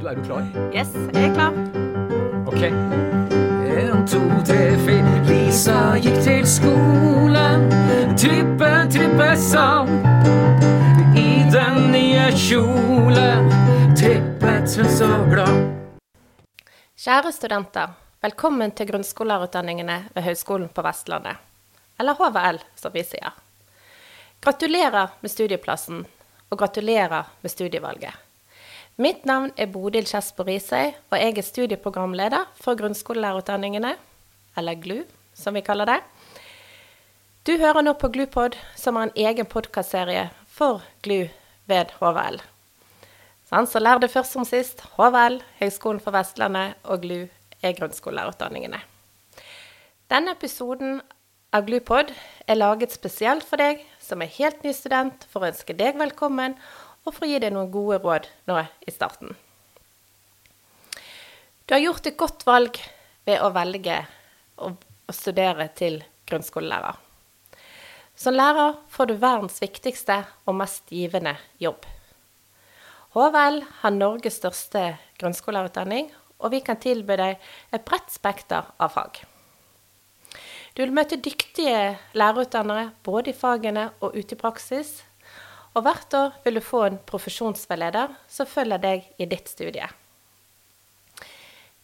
Du, er du klar? Yes, jeg er klar. Ok. En, to, tre, fire. Lisa gikk til skolen. Trippe, trippe sang. I den nye kjolen. Trippet hun så glad. Kjære studenter, velkommen til grunnskolelærerutdanningene ved Høgskolen på Vestlandet. Eller HVL, som vi sier. Gratulerer med studieplassen, og gratulerer med studievalget. Mitt navn er Bodil Kjesper Risøy, og jeg er studieprogramleder for grunnskolelærerutdanningene, eller GLU, som vi kaller det. Du hører nå på GLUPod, som er en egen podkastserie for GLU ved HVL. Sånn, så lær det først som sist. HVL, Høgskolen for Vestlandet og GLU er grunnskolelærerutdanningene. Denne episoden av GLUPod er laget spesielt for deg som er helt ny student, for å ønske deg velkommen og for å gi deg noen gode råd nå i starten. Du har gjort et godt valg ved å velge å, studere til grunnskolelærer. Som lærer får du verdens viktigste og mest givende jobb. HVL har Norges største grunnskolelærerutdanning, og vi kan tilby deg et bredt spekter av fag. Du vil møte dyktige lærerutdannere både i fagene og ute i praksis. Og hvert år vil du få en profesjonsveileder som følger deg i ditt studie.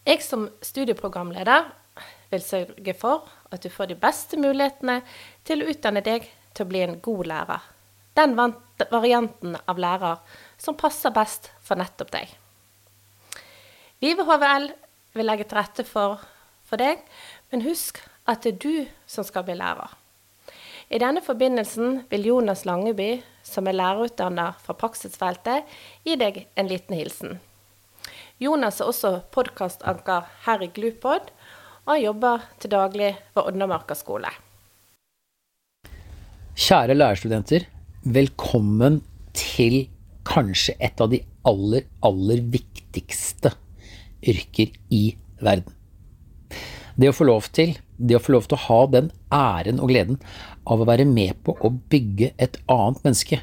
Jeg som studieprogramleder vil sørge for at du får de beste mulighetene til å utdanne deg til å bli en god lærer. Den varianten av lærer som passer best for nettopp deg. Vi ved HVL vil legge til rette for, for deg, men husk at det er du som skal bli lærer. I denne forbindelsen vil Jonas Langeby, som er lærerutdanner fra praksisfeltet, gi deg en liten hilsen. Jonas er også podkastanker her i Glupod, og jobber til daglig ved Odnamarka skole. Kjære lærerstudenter, velkommen til kanskje et av de aller, aller viktigste yrker i verden. Det å få lov til, det å få lov til å ha den æren og gleden av å være med på å bygge et annet menneske,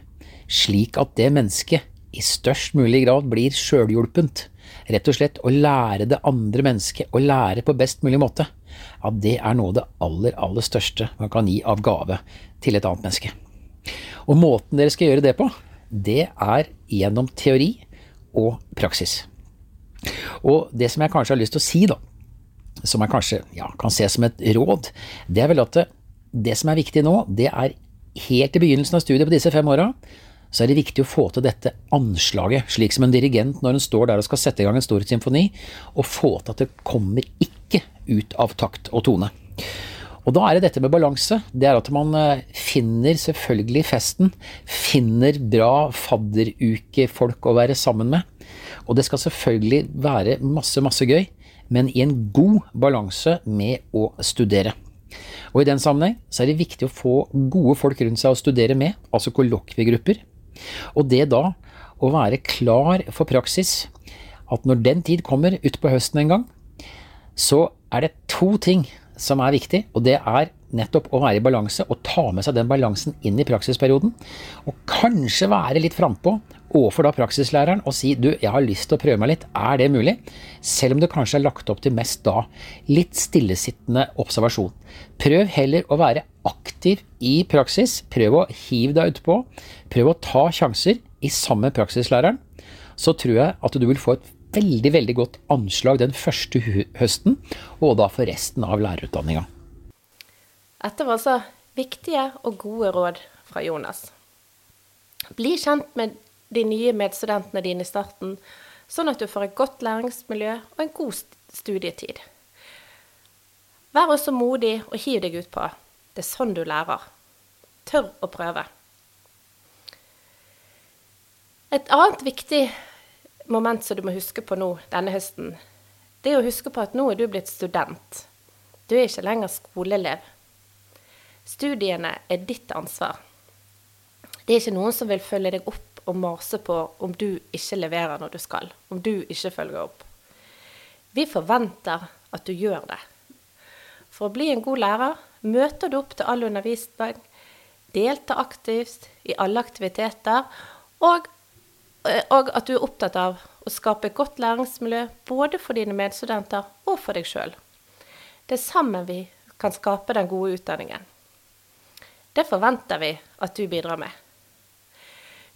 slik at det mennesket i størst mulig grad blir sjølhjulpent, rett og slett å lære det andre mennesket å lære på best mulig måte, ja, det er noe av det aller, aller største man kan gi av gave til et annet menneske. Og måten dere skal gjøre det på, det er gjennom teori og praksis. Og det som jeg kanskje har lyst til å si, da, som jeg kanskje ja, kan se som et råd, det er vel at det, det, som er viktig nå, det er helt i begynnelsen av studiet på disse fem åra, så er det viktig å få til dette anslaget, slik som en dirigent når en står der og skal sette i gang en stor symfoni, og få til at det kommer ikke ut av takt og tone. Og da er det dette med balanse. Det er at man eh, finner selvfølgelig festen, finner bra fadderukefolk å være sammen med. Og det skal selvfølgelig være masse, masse gøy men i en god balanse med å studere. Og I den sammenheng så er det viktig å få gode folk rundt seg å studere med, altså kollokviegrupper. Og det da å være klar for praksis, at når den tid kommer utpå høsten en gang, så er det to ting som er viktig, og det er nettopp å være i balanse og ta med seg den balansen inn i praksisperioden. Og kanskje være litt frampå overfor da praksislæreren og si du, jeg har lyst til å prøve meg litt, er det mulig? Selv om det kanskje er lagt opp til mest da litt stillesittende observasjon. Prøv heller å være aktiv i praksis, prøv å hive deg utpå, prøv å ta sjanser i sammen med praksislæreren. Så tror jeg at du vil få et veldig, veldig godt anslag den første høsten, og da for resten av lærerutdanninga. Dette var altså viktige og gode råd fra Jonas. Bli kjent med de nye medstudentene dine i starten, sånn at du får et godt læringsmiljø og en god studietid. Vær også modig og hiv deg utpå. Det er sånn du lærer. Tør å prøve. Et annet viktig moment som du må huske på nå denne høsten, det er å huske på at nå er du blitt student. Du er ikke lenger skoleelev. Studiene er ditt ansvar. Det er ikke noen som vil følge deg opp og mase på om du ikke leverer når du skal, om du ikke følger opp. Vi forventer at du gjør det. For å bli en god lærer møter du opp til all undervisning, deltar aktivt i alle aktiviteter, og, og at du er opptatt av å skape et godt læringsmiljø både for dine medstudenter og for deg sjøl. Det er sammen vi kan skape den gode utdanningen. Det forventer vi at du bidrar med.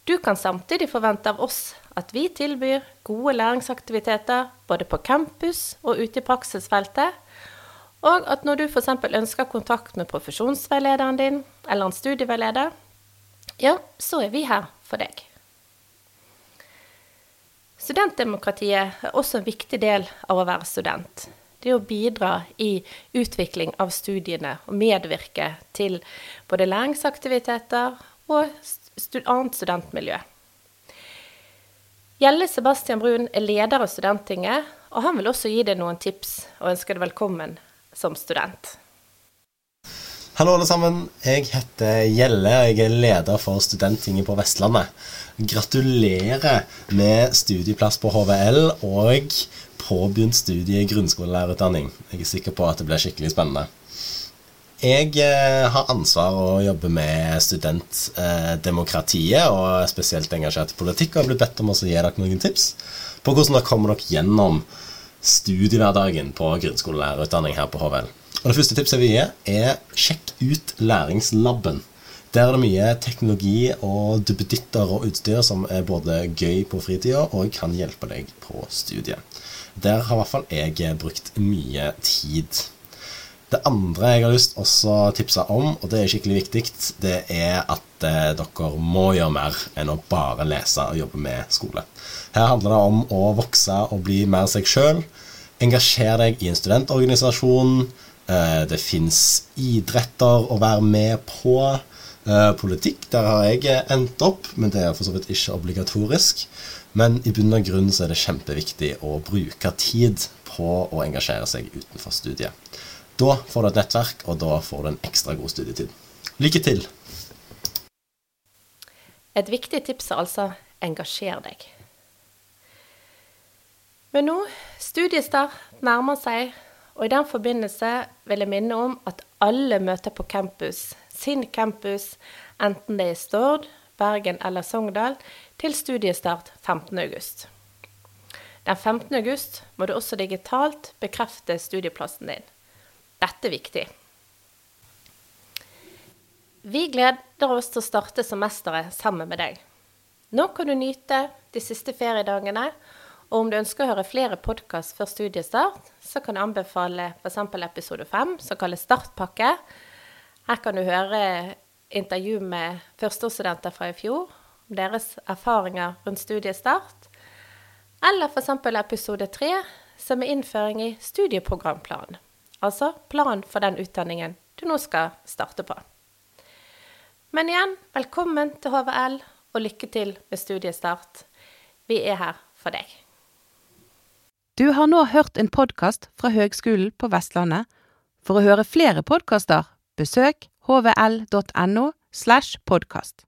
Du kan samtidig forvente av oss at vi tilbyr gode læringsaktiviteter både på campus og ute i praksisfeltet, og at når du f.eks. ønsker kontakt med profesjonsveilederen din eller en studieveileder, ja, så er vi her for deg. Studentdemokratiet er også en viktig del av å være student. Det å bidra i utvikling av studiene og medvirke til både læringsaktiviteter og annet studentmiljø. Gjelle Sebastian Brun er leder av Studenttinget, og han vil også gi deg noen tips og ønsker deg velkommen som student. Hallo, alle sammen. Jeg heter Gjelle, og jeg er leder for Studenttinget på Vestlandet. Gratulerer med studieplass på HVL og påbegynt studie i grunnskolelærerutdanning. Jeg er sikker på at det blir skikkelig spennende. Jeg eh, har ansvar å jobbe med studentdemokratiet, eh, og spesielt engasjert i politikk, og har blitt bedt om å gi dere noen tips på hvordan dere kommer dere gjennom studiehverdagen på grunnskolelærerutdanning her på HVL. Og Det første tipset jeg vil gi, er sjekk ut læringslaben. Der er det mye teknologi og duppeditter og utstyr som er både gøy på fritida og kan hjelpe deg på studiet. Der har i hvert fall jeg brukt mye tid. Det andre jeg har lyst til å tipse om, og det er skikkelig viktig, det er at eh, dere må gjøre mer enn å bare lese og jobbe med skole. Her handler det om å vokse og bli mer seg sjøl. Engasjer deg i en studentorganisasjon. Eh, det fins idretter å være med på. Eh, politikk, der har jeg endt opp, men det er for så vidt ikke obligatorisk. Men i bunn og grunn så er det kjempeviktig å bruke tid på å engasjere seg utenfor studiet. Da får du et nettverk, og da får du en ekstra god studietid. Lykke til! Et viktig tips er altså engasjer deg. Men nå, studiestart nærmer seg, og i den forbindelse vil jeg minne om at alle møter på campus, sin campus, enten det er Stord, Bergen eller Sogndal, til studiestart 15.8. Den 15.8 må du også digitalt bekrefte studieplassen din. Dette er viktig. Vi gleder oss til å starte semesteret sammen med deg. Nå kan du nyte de siste feriedagene og om du ønsker å høre flere podkast før studiestart, så kan du anbefale f.eks. episode 5, som kalles Startpakke. Her kan du høre intervju med førsteårsstudenter fra i fjor om deres erfaringer rundt studiestart. Eller f.eks. episode 3, som er innføring i studieprogramplan. Altså plan for den utdanningen du nå skal starte på. Men igjen, velkommen til HVL, og lykke til med studiestart. Vi er her for deg. Du har nå hørt en podkast fra Høgskolen på Vestlandet. For å høre flere podkaster, besøk hvl.no slash podkast.